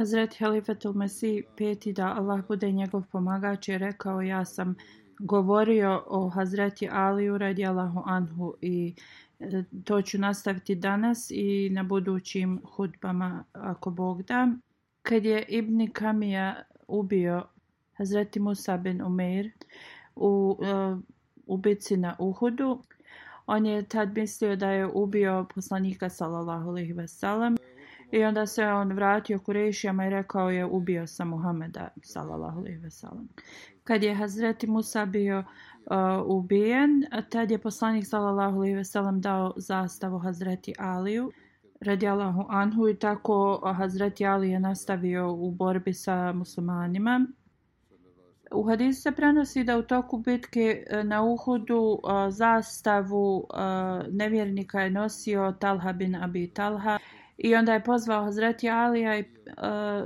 Hazreti Halifatul Mesih peti da Allah bude njegov pomagač je rekao ja sam govorio o Hazreti Aliju radi Allahu Anhu i e, to ću nastaviti danas i na budućim hudbama ako Bog da. Kad je Ibn Kamija ubio Hazreti Musa bin Umeir u e, ubici na Uhudu, on je tad mislio da je ubio poslanika sallallahu alejhi ve i onda se on vratio Kurešijama i rekao je ubio sam Muhameda salallahu Kad je Hazreti Musa bio uh, ubijen, tad je poslanik salallahu dao zastavu Hazreti Aliju radijalahu anhu i tako Hazreti Ali je nastavio u borbi sa muslimanima. U hadisu se prenosi da u toku bitke uh, na Uhudu uh, zastavu nevjernika je nosio Talha bin Abi Talha i onda je pozvao Hazreti Alija i, eh,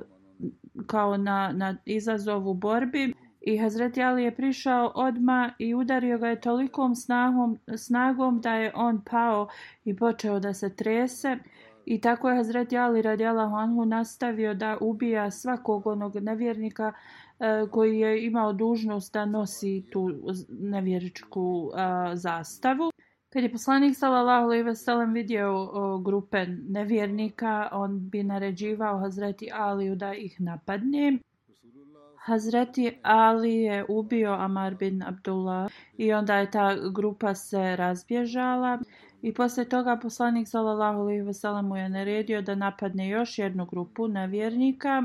kao na, na izazov borbi. I Hazreti Ali je prišao odma i udario ga je tolikom snagom, snagom da je on pao i počeo da se trese. I tako je Hazreti Ali radijalahu Huanhu nastavio da ubija svakog onog nevjernika eh, koji je imao dužnost da nosi tu nevjeričku eh, zastavu. Kad je poslanik sallallahu alejhi ve sellem vidio o, grupe nevjernika, on bi naređivao Hazreti Aliju da ih napadne. Hazreti Ali je ubio Amar bin Abdullah i onda je ta grupa se razbježala i poslije toga poslanik sallallahu alejhi ve sellem mu je naredio da napadne još jednu grupu nevjernika.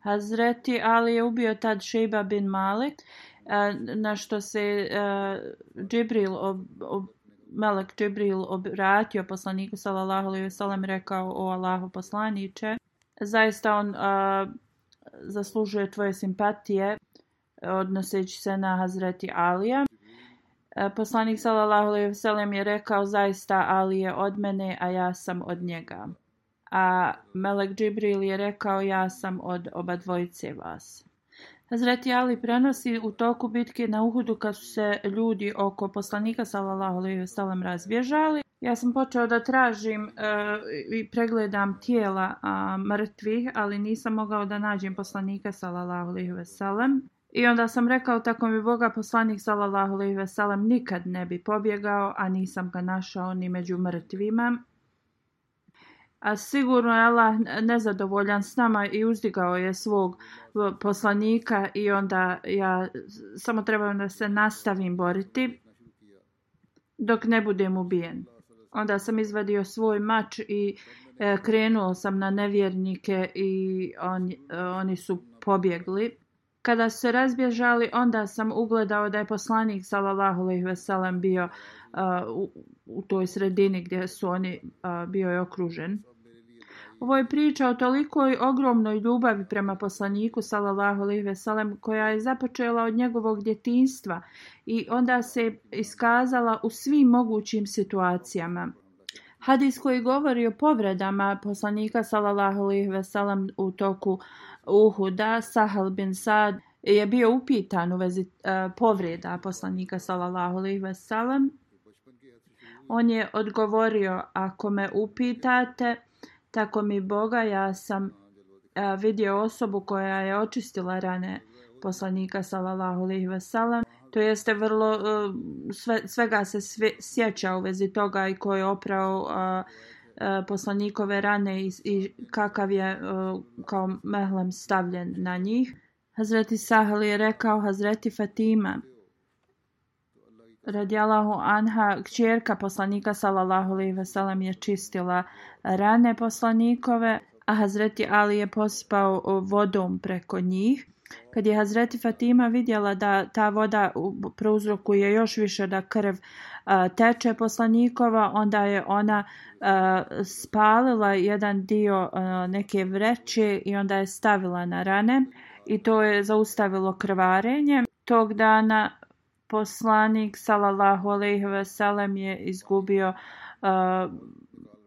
Hazreti Ali je ubio tad Šejba bin Malik na što se uh, Džibril ob, Melek Džibril obratio poslaniku sallallahu ve sellem rekao o Allahu poslanice zaista on zaslužuje tvoje simpatije odnoseći se na Hazreti Alija. poslanik sallallahu ve sellem je rekao zaista Ali je od mene a ja sam od njega. A Melek Džibril je rekao ja sam od oba dvojice vas. Hazreti Ali prenosi u toku bitke na Uhudu kad su se ljudi oko poslanika sallallahu alejhi ve razbježali. Ja sam počeo da tražim e, i pregledam tijela mrtvih, ali nisam mogao da nađem poslanika sallallahu alejhi ve I onda sam rekao tako mi Boga poslanik sallallahu alejhi ve nikad ne bi pobjegao, a nisam ga našao ni među mrtvima a sigurno je Allah nezadovoljan s nama i uzdigao je svog poslanika i onda ja samo trebam da se nastavim boriti dok ne budem ubijen. Onda sam izvadio svoj mač i e, krenuo sam na nevjernike i e, oni su pobjegli. Kada su se razbježali, onda sam ugledao da je poslanik sallallahu alejhi ve bio e, u toj sredini gdje su oni bio je okružen. Ovo je priča o tolikoj ogromnoj ljubavi prema poslaniku sallallahu alejhi ve koja je započela od njegovog djetinjstva i onda se iskazala u svim mogućim situacijama. Hadis koji govori o povredama poslanika sallallahu alejhi ve sellem u toku Uhuda Sahal bin Sad je bio upitan u vezi povreda poslanika sallallahu alejhi ve on je odgovorio, ako me upitate, tako mi Boga, ja sam e, vidio osobu koja je očistila rane poslanika sallallahu alejhi ve sellem. To jeste vrlo e, sve, svega se sjeća u vezi toga i ko je oprao e, poslanikove rane i, i kakav je kao mehlem stavljen na njih. Hazreti Sahel je rekao Hazreti Fatima radijalahu anha, kćerka poslanika sallallahu ve sellem je čistila rane poslanikove, a Hazreti Ali je pospao vodom preko njih. Kad je Hazreti Fatima vidjela da ta voda prouzrokuje još više da krv teče poslanikova, onda je ona spalila jedan dio neke vreće i onda je stavila na rane i to je zaustavilo krvarenje. Tog dana poslanik sallallahu alejhi ve je izgubio uh,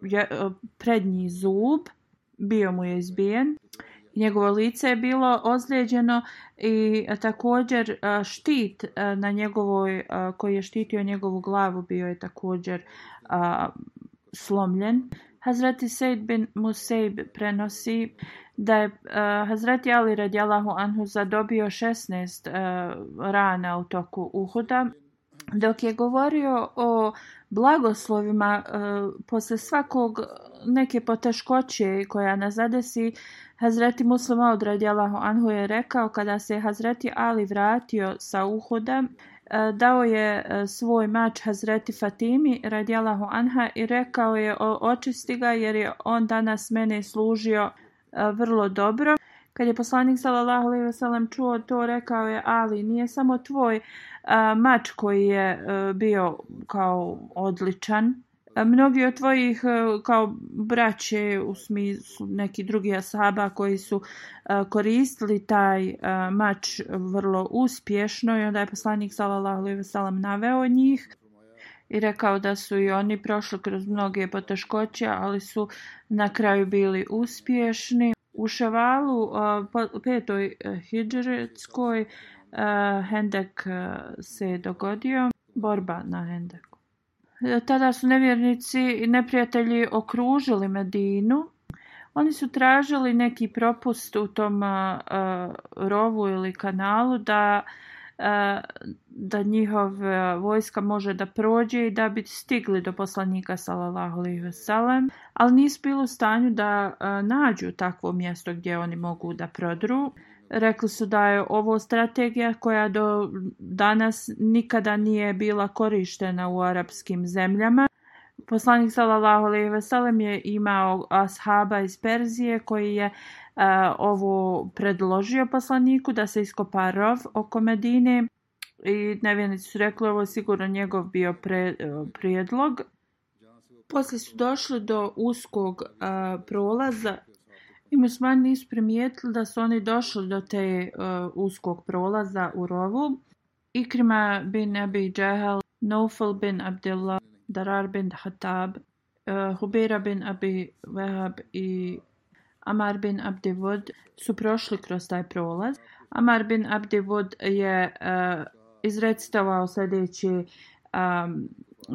uh, prednji zub, bio mu je izbijen. Njegovo lice je bilo ozlijeđeno i također uh, štit na njegovoj, koji je štitio njegovu glavu bio je također slomljen. Hazreti Sejd bin Musejb prenosi da je uh, Hazreti Ali radijalahu anhu zadobio 16 eh, rana u toku Uhuda dok je govorio o blagoslovima uh, posle svakog neke poteškoće koja nas zadesi Hazreti Muslima od radijalahu anhu je rekao kada se Hazreti Ali vratio sa Uhuda E, dao je e, svoj mač Hazreti Fatimi radijalahu anha i rekao je očisti ga jer je on danas mene služio e, vrlo dobro. Kad je poslanik sallallahu alejhi ve sellem čuo to, rekao je Ali, nije samo tvoj mač koji je bio kao odličan, Mnogi od tvojih e, kao braće u smislu neki drugi asaba koji su e, koristili taj e, mač vrlo uspješno i onda je poslanik sallallahu alejhi ve naveo njih i rekao da su i oni prošli kroz mnoge poteškoće, ali su na kraju bili uspješni. U Ševalu, petoj hidžretskoj, Hendek se dogodio, borba na hendek. E, tada su nevjernici i neprijatelji okružili Medinu. Oni su tražili neki propust u tom e, rovu ili kanalu da, uh, da njihov vojska može da prođe i da bi stigli do poslanika sallallahu ve ali nisu bili u stanju da nađu takvo mjesto gdje oni mogu da prodru rekli su da je ovo strategija koja do danas nikada nije bila korištena u arapskim zemljama. Poslanik sallallahu alejhi ve sellem je imao ashaba iz Perzije koji je a, e, ovo predložio poslaniku da se iskopa rov oko Medine i nevjernici su rekli ovo je sigurno njegov bio pre, e, prijedlog. Poslije su došli do uskog e, prolaza i smo nisu primijetili da su oni došli do te e, uskog prolaza u rovu. Ikrima bin Abi Džahal, Naufal bin Abdullah, Darar bin Hatab, e, Hubira bin Abi Wahab i Amar bin Abdivud su prošli kroz taj prolaz. Amar bin Abdivud je uh, e, izrecitovao sljedeći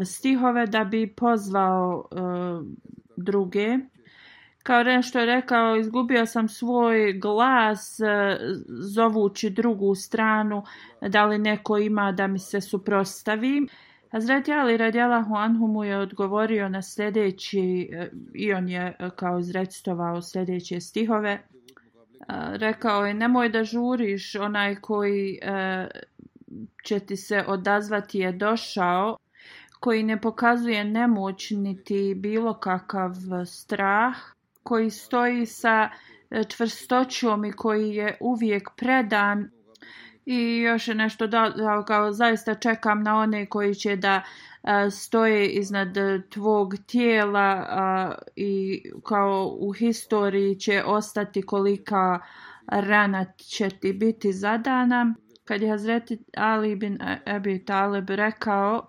stihove da bi pozvao druge kao nešto što je rekao, izgubio sam svoj glas e, zovući drugu stranu da li neko ima da mi se suprostavi. Hazreti Ali Radjela Juanhu mu je odgovorio na sljedeći, e, i on je e, kao izredstovao sljedeće stihove, rekao je nemoj da žuriš, onaj koji će ti se odazvati je došao, koji ne pokazuje nemoć niti bilo kakav strah, koji stoji sa e, čvrstoćom i koji je uvijek predan i još je nešto kao zaista čekam na one koji će da e, stoje iznad tvog tijela i kao u historiji će ostati kolika rana će ti biti zadana. Kad je Hazreti Ali bin Ebi Talib rekao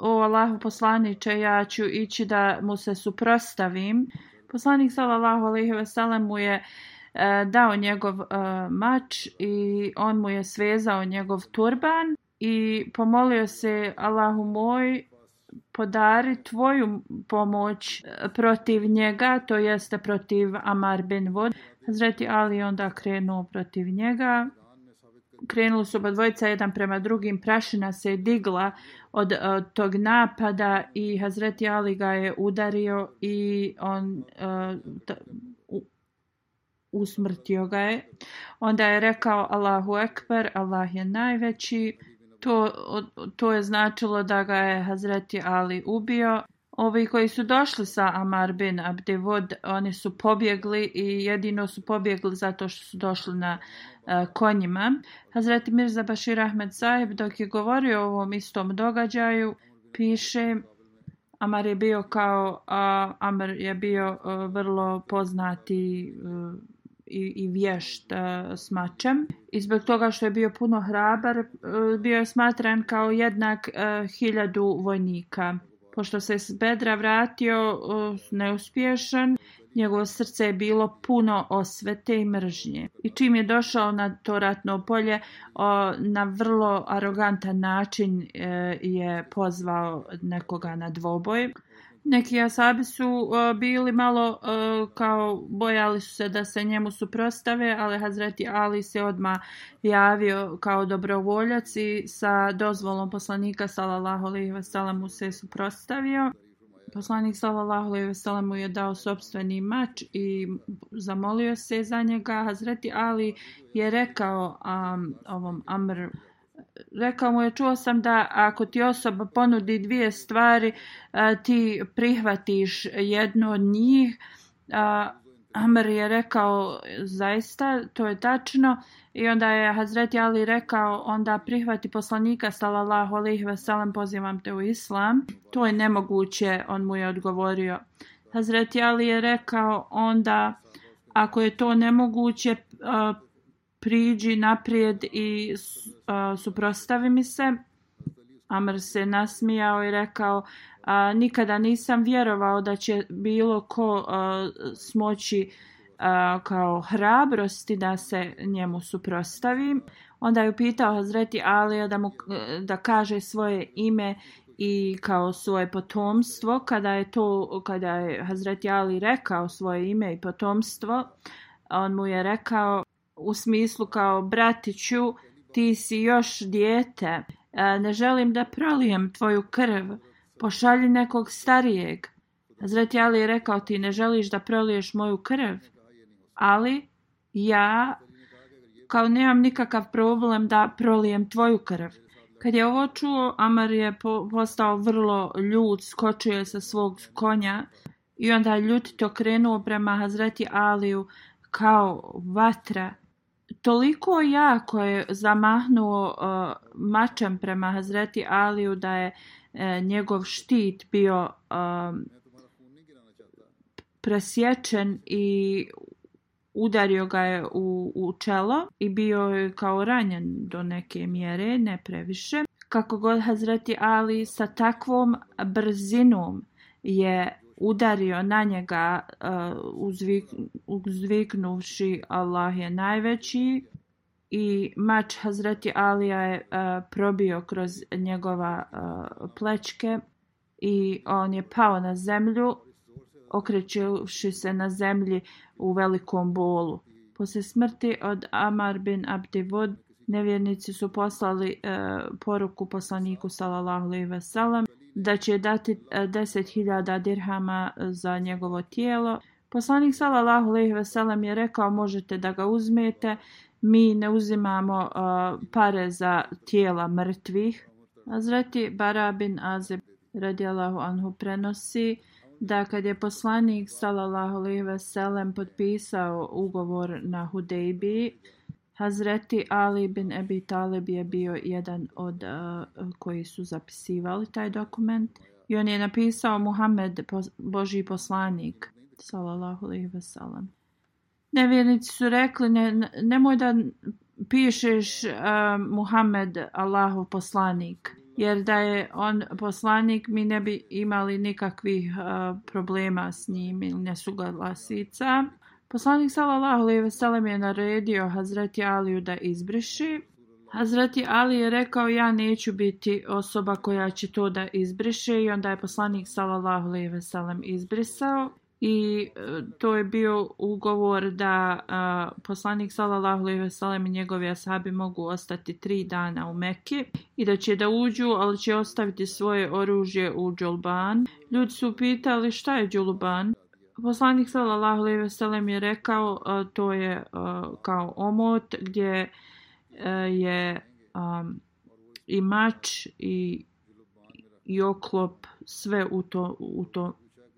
o Allahu poslaniče ja ću ići da mu se suprostavim Poslanik sallallahu alejhi ve sellem mu je e, dao njegov e, mač i on mu je svezao njegov turban i pomolio se Allahu moj podari tvoju pomoć e, protiv njega, to jeste protiv Amar bin Vod. Hazreti Ali onda krenuo protiv njega krenuli su oba dvojica jedan prema drugim, prašina se je digla od, e, tog napada i Hazreti Ali ga je udario i on e, usmrtio ga je. Onda je rekao Allahu Ekber, Allah je najveći. To, to je značilo da ga je Hazreti Ali ubio ovi koji su došli sa Amar bin Abdevod, oni su pobjegli i jedino su pobjegli zato što su došli na e, konjima. Hazreti Mirza Bashir Ahmed Saib dok je govorio o ovom istom događaju piše Amar je bio kao Amar je bio e, vrlo poznati e, i, i vješt s mačem i zbog toga što je bio puno hrabar bio je smatran kao jednak hiljadu vojnika. Pošto se s bedra vratio neuspješan, njegovo srce je bilo puno osvete i mržnje. I čim je došao na to ratno polje, na vrlo arogantan način e, je pozvao nekoga na dvoboj. Neki asabi su e, bili malo e, kao bojali su se da se njemu suprostave, ali Hazreti Ali se odma javio kao dobrovoljac i sa dozvolom poslanika sallallahu alejhi ve mu se suprotstavio. Poslanik sallallahu alejhi ve mu je dao sopstveni mač i zamolio se za njega. Hazreti Ali je rekao ovom Amr rekao mu je čuo sam da ako ti osoba ponudi dvije stvari e, ti prihvatiš jednu od njih Amr je rekao zaista to je tačno i onda je Hazreti Ali rekao onda prihvati poslanika sallallahu alejhi ve pozivam te u islam to je nemoguće on mu je odgovorio Hazreti Ali je rekao onda ako je to nemoguće e, priđi naprijed i suprotstavi suprostavi mi se. Amr se nasmijao i rekao, nikada nisam vjerovao da će bilo ko smoći kao hrabrosti da se njemu suprostavi. Onda je pitao Hazreti Alija da, mu, da kaže svoje ime i kao svoje potomstvo. Kada je, to, kada je Hazreti Ali rekao svoje ime i potomstvo, on mu je rekao u smislu kao bratiću ti si još dijete, e, ne želim da prolijem tvoju krv, pošalji nekog starijeg. Zreti Ali je rekao ti ne želiš da proliješ moju krv, ali ja kao nemam nikakav problem da prolijem tvoju krv. Kad je ovo čuo, Amar je postao vrlo ljud, skočio je sa svog konja i onda je ljutito krenuo prema Hazreti Aliju kao vatra toliko jako je zamahnuo uh, mačem prema Hazreti Aliju da je e, njegov štit bio um, presječen i udario ga je u, čelo i bio je kao ranjen do neke mjere, ne previše. Kako god Hazreti Ali sa takvom brzinom je udario na njega e, uzviknuši uzviknuvši Allah je najveći i mač Hazreti Alija je e, probio kroz njegova e, plečke i on je pao na zemlju okrećuši se na zemlji u velikom bolu. Poslije smrti od Amar bin Vod, nevjernici su poslali poruku poslaniku sallallahu alejhi ve da će dati 10.000 e, dirhama e, za njegovo tijelo. Poslanik sallallahu alejhi ve sellem je rekao možete da ga uzmete, mi ne uzimamo e, pare za tijela mrtvih. Azreti Barabin bin Azib radijallahu anhu prenosi da kad je poslanik sallallahu alejhi ve sellem potpisao ugovor na Hudejbi, Hazreti Ali bin Ebi Talib je bio jedan od eh, koji su zapisivali taj dokument i on je napisao Muhammed, Boži poslanik, sallallahu alaihi Nevjernici su rekli, ne, nemoj da pišeš eh, Muhammed, Allahov poslanik, jer da je on poslanik mi ne bi imali nikakvih eh, problema s njim ili nesuglasica Poslanik sallallahu alejhi ve sellem je naredio Hazreti Aliju da izbriši. Hazreti Ali je rekao ja neću biti osoba koja će to da izbriše i onda je poslanik sallallahu alejhi ve sellem izbrisao i e, to je bio ugovor da poslanik sallallahu alejhi ve sellem i njegovi ashabi mogu ostati tri dana u Mekki i da će da uđu, ali će ostaviti svoje oružje u džulban Ljudi su pitali šta je džulban Poslanik sallallahu alejhi ve sellem je rekao uh, to je e, kao omot gdje e, je um, i mač i, oklop sve u to, u to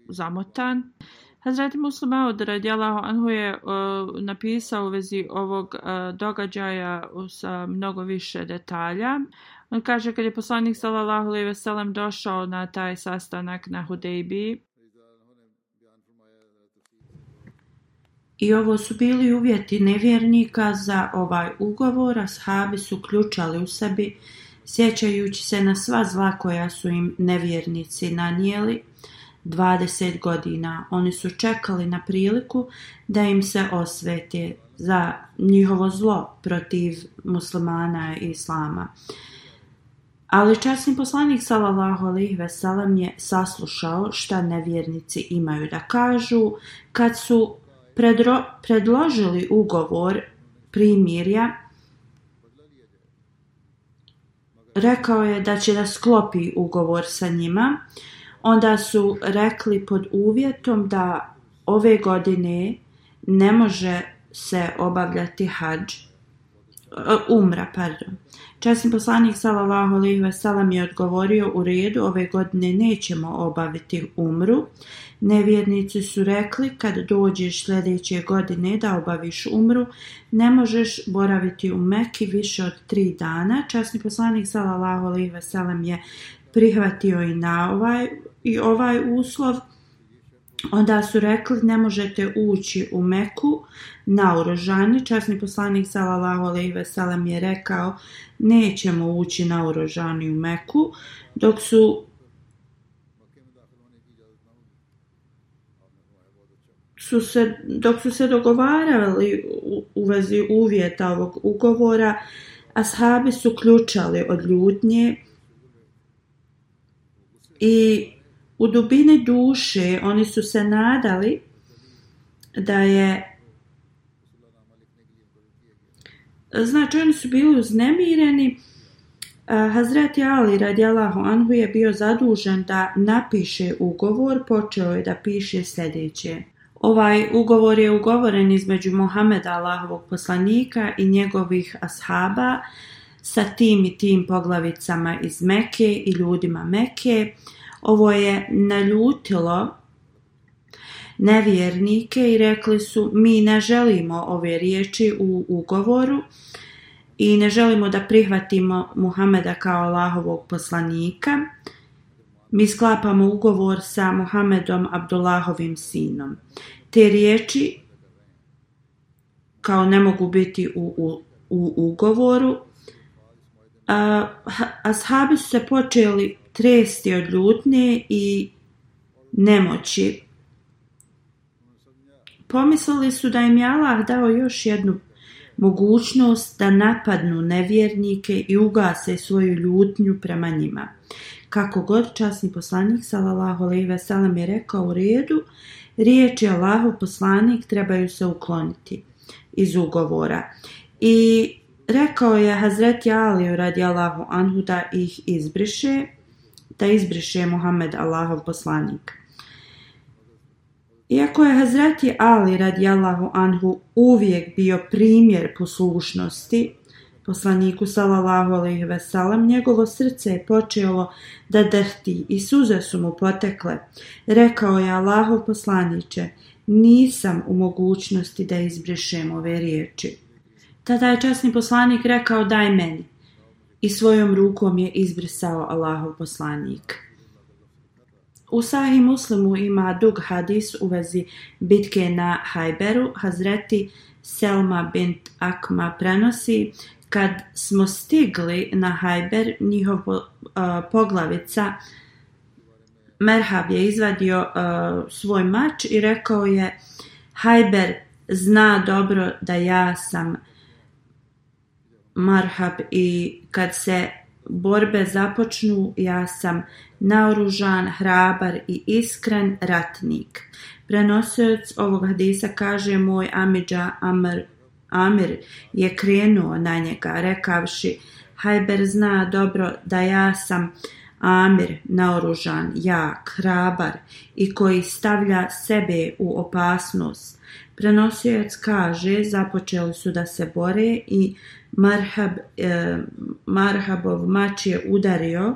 zamotan. Hazreti Muslima od on Anhu je uh, napisao u vezi ovog događaja sa mnogo više detalja. On kaže kad je poslanik sallallahu alejhi ve sellem došao na taj sastanak na Hudejbi, I ovo su bili uvjeti nevjernika za ovaj ugovor, a shabi su ključali u sebi, sjećajući se na sva zla koja su im nevjernici nanijeli 20 godina. Oni su čekali na priliku da im se osvete za njihovo zlo protiv muslimana i islama. Ali časni poslanik sallallahu alejhi ve je saslušao šta nevjernici imaju da kažu kad su predložili ugovor primirja, rekao je da će da sklopi ugovor sa njima. Onda su rekli pod uvjetom da ove godine ne može se obavljati hađ umra, pardon. Časni poslanik sallallahu alejhi ve je odgovorio u redu, ove godine nećemo obaviti umru. Nevjernici su rekli kad dođeš sljedeće godine da obaviš umru, ne možeš boraviti u Meki više od tri dana. Časni poslanik sallallahu alejhi ve je prihvatio i na ovaj i ovaj uslov Onda su rekli ne možete ući u Meku na urožani. Časni poslanik sallallahu alejhi ve je rekao nećemo ući na urožani u Meku dok su su se, dok su se dogovarali u, u vezi uvjeta ovog ugovora, ashabi su ključali od ljutnje i u dubini duše oni su se nadali da je Znači oni su bili uznemireni. Hazreti Ali radijalahu anhu je bio zadužen da napiše ugovor, počeo je da piše sljedeće. Ovaj ugovor je ugovoren između Mohameda Allahovog poslanika i njegovih ashaba sa tim i tim poglavicama iz Meke i ljudima Meke. Ovo je naljutilo nevjernike i rekli su mi ne želimo ove riječi u ugovoru i ne želimo da prihvatimo Muhameda kao Allahovog poslanika. Mi sklapamo ugovor sa Muhamedom Abdullahovim sinom. Te riječi kao ne mogu biti u, ugovoru. A, ashabi su se počeli tresti od ljutnje i nemoći. Pomislili su da im je Allah dao još jednu mogućnost da napadnu nevjernike i ugase svoju ljutnju prema njima. Kako god časni poslanik sallallahu alejhi je rekao u redu, riječi Allahu poslanik trebaju se ukloniti iz ugovora. I rekao je Hazreti Ali radi Allahu anhu da ih izbriše da izbriše Muhammed Allahov poslanik. Iako je Hazreti Ali radi Allahu anhu uvijek bio primjer poslušnosti, poslaniku sallallahu alaihi veselam, njegovo srce je počelo da drhti i suze su mu potekle. Rekao je Allahov poslaniće, nisam u mogućnosti da izbrišem ove riječi. Tada je časni poslanik rekao daj meni i svojom rukom je izbrisao Allahov poslanik. U sahi Muslimu ima dug hadis u vezi bitke na Hajberu. Hazreti Selma bint Akma prenosi kad smo stigli na Hajber, njihov eh, poglavica Merhab je izvadio eh, svoj mač i rekao je Hajber zna dobro da ja sam marhab i kad se borbe započnu ja sam naoružan, hrabar i iskren ratnik. Prenosioc ovog hadisa kaže moj Amidža Amr, Amir je krenuo na njega rekavši Hajber zna dobro da ja sam Amir naoružan, jak, hrabar i koji stavlja sebe u opasnost. Prenosioc kaže započeli su da se bore i Marhab, e, Marhabov mač je udario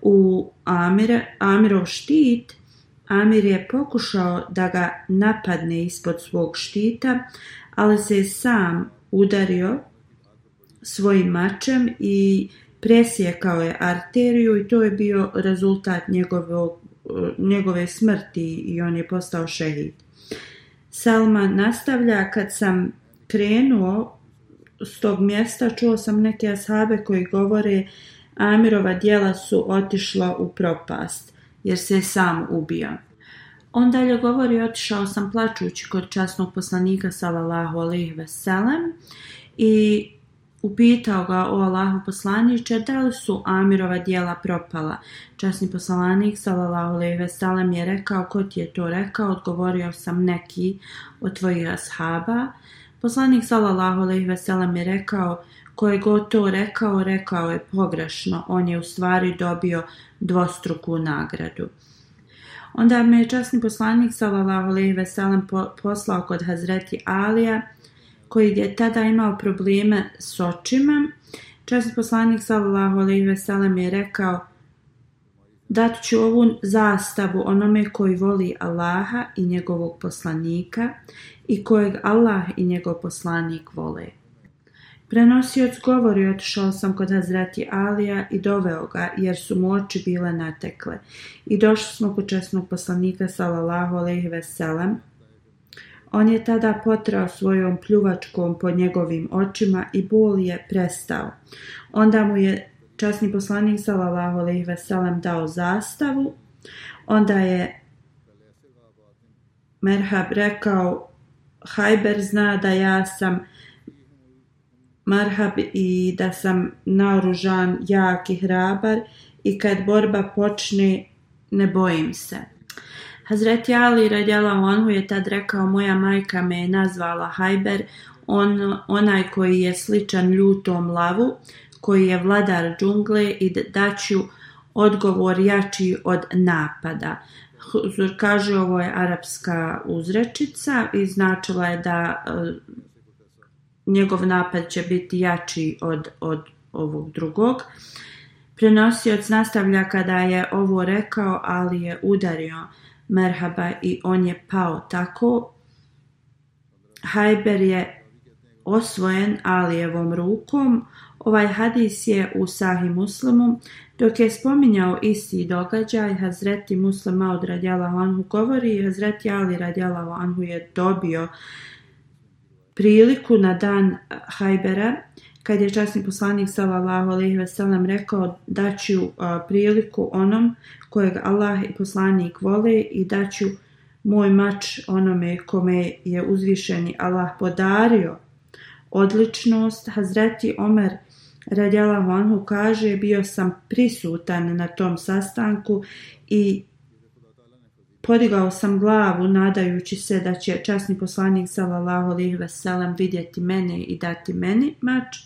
u Amir, Amirov štit. Amir je pokušao da ga napadne ispod svog štita, ali se je sam udario svojim mačem i presjekao je arteriju i to je bio rezultat njegove smrti i on je postao šehid. Salma nastavlja kad sam krenuo s tog mjesta čuo sam neke asabe koji govore Amirova dijela su otišla u propast jer se je sam ubio. On dalje govori otišao sam plačući kod časnog poslanika sallallahu alaihi veselem i upitao ga o Allahu poslaniče da li su Amirova dijela propala. Časni poslanik sallallahu alejhi ve je rekao ko ti je to rekao, odgovorio sam neki od tvojih ashaba. Poslanik sallallahu alejhi ve sellem je rekao ko je to rekao, rekao je pogrešno, on je u stvari dobio dvostruku nagradu. Onda me je časni poslanik sallallahu alejhi ve sellem poslao kod Hazreti Alija koji je tada imao probleme s očima. Časni poslanik sallallahu alejhi ve sellem je rekao dat ću ovu zastavu onome koji voli Allaha i njegovog poslanika i kojeg Allah i njegov poslanik vole. Prenosioc govori otišao sam kod Hazreti Alija i doveo ga jer su mu oči bile natekle. I došli smo kod česnog poslanika sallallahu alejhi On je tada potrao svojom pljuvačkom po njegovim očima i bol je prestao. Onda mu je časni poslanik sallallahu alejhi veselem dao zastavu. Onda je Merhab rekao Hajber zna da ja sam marhab i da sam naoružan, jak i hrabar i kad borba počne ne bojim se. Hazreti Ali radjela onu je tad rekao moja majka me je nazvala Hajber, on, onaj koji je sličan ljutom lavu, koji je vladar džungle i daću odgovor jači od napada. Huzur kaže ovo je arapska uzrečica i značila je da e, njegov napad će biti jači od, od ovog drugog. Prenosioc nastavlja kada je ovo rekao, ali je udario Merhaba i on je pao tako. Hajber je osvojen Alijevom rukom, Ovaj hadis je u Sahi Muslimu. Dok je spominjao isti događaj, Hazreti Muslima od Radjala Anhu govori, Hazreti Ali Radjala Anhu je dobio priliku na dan Hajbera, kad je časni poslanik sallallahu alejhi ve sellem rekao da ću uh, priliku onom kojeg Allah i poslanik vole i da ću moj mač onome kome je uzvišeni Allah podario odličnost Hazreti Omer Radjala Vanhu kaže bio sam prisutan na tom sastanku i podigao sam glavu nadajući se da će časni poslanik sallallahu alejhi ve vidjeti mene i dati meni mač.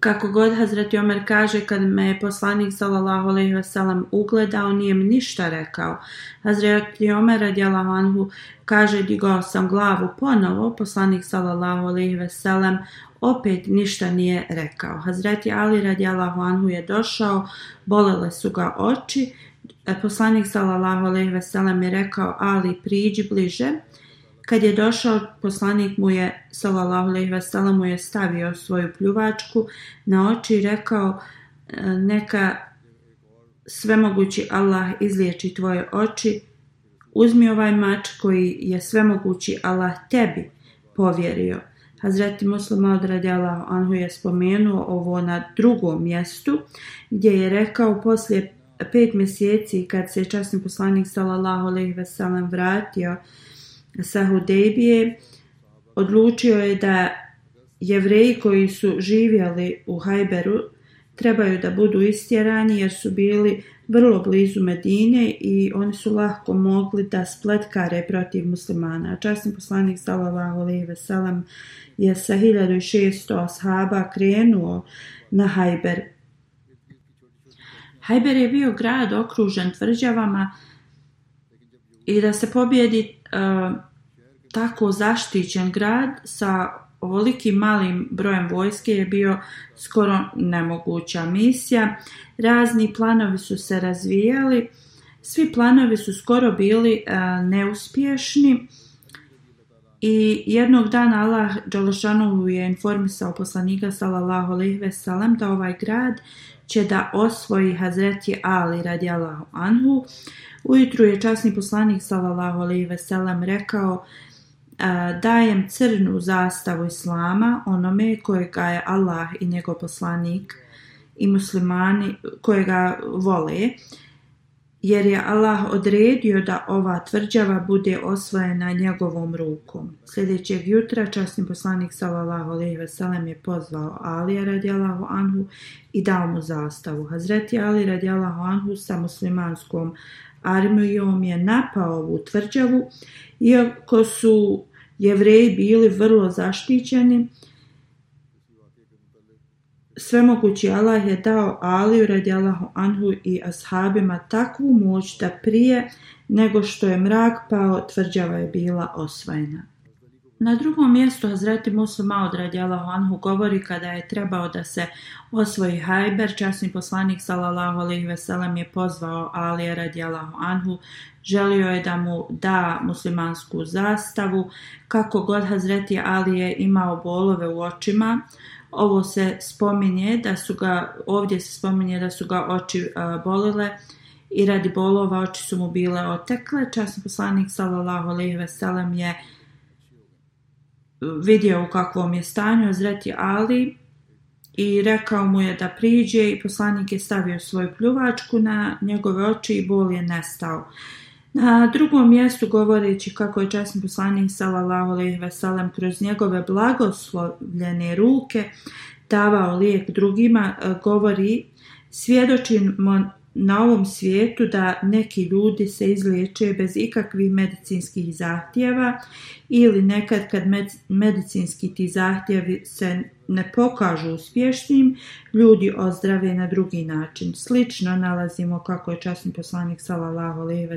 Kako god Hazreti Omer kaže, kad me je poslanik sallallahu alejhi ve ugledao, nije mi ništa rekao. Hazreti Omer radijallahu Vanhu kaže, digao sam glavu ponovo, poslanik sallallahu alejhi ve opet ništa nije rekao. Hazreti Ali radijalahu anhu je došao, bolele su ga oči, e, poslanik sallallahu alejhi ve je rekao Ali priđi bliže. Kad je došao poslanik mu je sallallahu alejhi ve mu je stavio svoju pljuvačku na oči i rekao e, neka svemogući Allah izliječi tvoje oči. Uzmi ovaj mač koji je svemogući Allah tebi povjerio. Hazreti Muslima od Anhu je spomenuo ovo na drugom mjestu gdje je rekao poslije pet mjeseci kad se časni poslanik sallallahu alejhi ve sellem vratio sa Hudejbije odlučio je da jevreji koji su živjeli u Hajberu trebaju da budu istjerani jer su bili vrlo blizu Medine i oni su lahko mogli da spletkare protiv muslimana. Časni poslanik sallallahu alejhi ve je sa 1600 ashaba krenuo na Hajber. Hajber je bio grad okružen tvrđavama i da se pobjedi eh, tako zaštićen grad sa ovoliki malim brojem vojske je bio skoro nemoguća misija. Razni planovi su se razvijali, svi planovi su skoro bili e, neuspješni i jednog dana Allah Đalšanovu je informisao poslanika sallallahu alejhi sellem da ovaj grad će da osvoji Hazreti Ali radi Allahu anhu. Ujutru je časni poslanik sallallahu alejhi ve rekao dajem crnu zastavu Islama onome kojega je Allah i njegov poslanik i muslimani kojega vole, jer je Allah odredio da ova tvrđava bude osvojena njegovom rukom. Sljedećeg jutra časni poslanik sallallahu alejhi ve sellem je pozvao Alija radijallahu anhu i dao mu zastavu. Hazreti Ali radijallahu anhu sa muslimanskom armijom je napao ovu tvrđavu iako su jevreji bili vrlo zaštićeni. Svemogući Allah je dao Aliju radi Allahu Anhu i ashabima takvu moć da prije nego što je mrak pao tvrđava je bila osvojena. Na drugom mjestu Hazreti Musa Maud o anhu govori kada je trebao da se osvoji Hajber, časni poslanik salalahu alaihi je pozvao Alija radi anhu, želio je da mu da muslimansku zastavu, kako god Hazreti Ali je imao bolove u očima, ovo se spominje da su ga, ovdje se spominje da su ga oči bolile, i radi bolova oči su mu bile otekle. Časni poslanik sallallahu alejhi ve je vidio u kakvom je stanju Azreti Ali i rekao mu je da priđe i poslanik je stavio svoju pljuvačku na njegove oči i bol je nestao. Na drugom mjestu govoreći kako je časni poslanik salalahu alaihi ve kroz njegove blagoslovljene ruke davao lijek drugima, govori svjedočimo na ovom svijetu da neki ljudi se izliječe bez ikakvih medicinskih zahtjeva ili nekad kad medicinski ti zahtjevi se ne pokažu uspješnim, ljudi ozdrave na drugi način. Slično nalazimo kako je časni poslanik sallallahu alejhi ve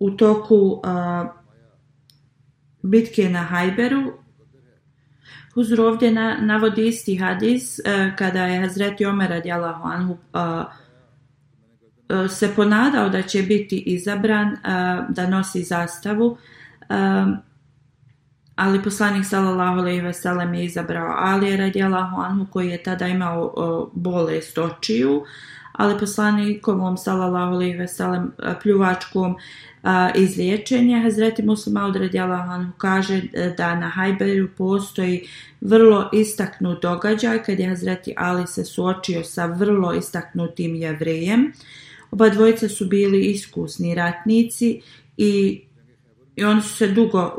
u toku bitke na Hajberu Huzur ovdje navodi isti hadis e, kada je Hazreti Omer radijalahu anhu e, e, se ponadao da će biti izabran da nosi zastavu ali poslanik sallallahu alejhi ve sellem je izabrao Ali radijalahu anhu koji je tada imao bolest očiju ali poslanikom sala salalahu ve veselem pljuvačkom izliječenje Hazreti Muslima odredjala kaže e, da na Hajberu postoji vrlo istaknut događaj kad je Hazreti Ali se suočio sa vrlo istaknutim jevrejem. Oba dvojice su bili iskusni ratnici i, i oni su se dugo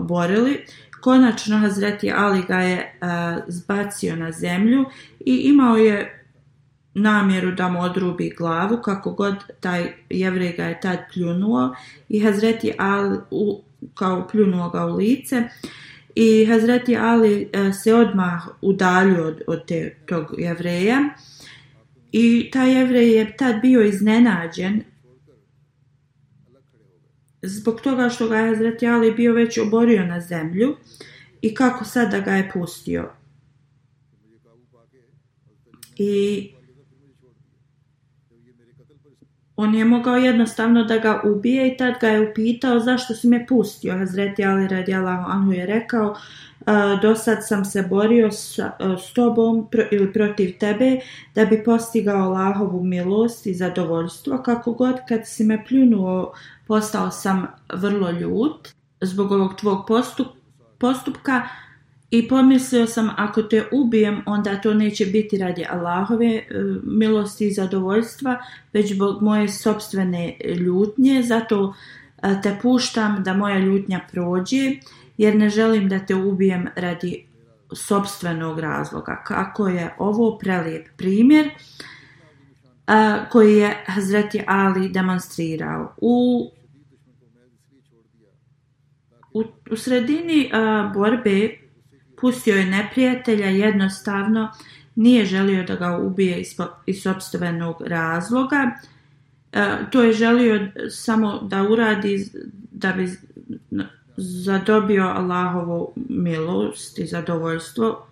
borili. Konačno Hazreti Ali ga je zbacio na zemlju i imao je namjeru da mu odrubi glavu, kako god taj jevrej ga je tad pljunuo i Hazreti Ali kao pljunuo ga u lice i Hazreti Ali e, se odmah udalju od, od te, tog jevreja i taj jevrej je tad bio iznenađen zbog toga što ga je Hazreti Ali bio već oborio na zemlju i kako sada ga je pustio. I on je mogao jednostavno da ga ubije i tad ga je upitao zašto si me pustio. Hazreti Ali radijala Anu je rekao do sad sam se borio s, e, s tobom ili protiv tebe da bi postigao Allahovu milost i zadovoljstvo. Kako god kad si me pljunuo postao sam vrlo ljut zbog ovog tvog postupka i pomislio sam ako te ubijem onda to neće biti radi Allahove eh, milosti i zadovoljstva već zbog moje sobstvene ljutnje. Zato eh, te puštam da moja ljutnja prođe jer ne želim da te ubijem radi sobstvenog razloga. Kako je ovo prelijep primjer eh, koji je Hazreti Ali demonstrirao. U, u, sredini borbe Pustio je neprijatelja jednostavno, nije želio da ga ubije iz sobstvenog razloga. E, to je želio samo da uradi da bi zadobio Allahovu milost i zadovoljstvo.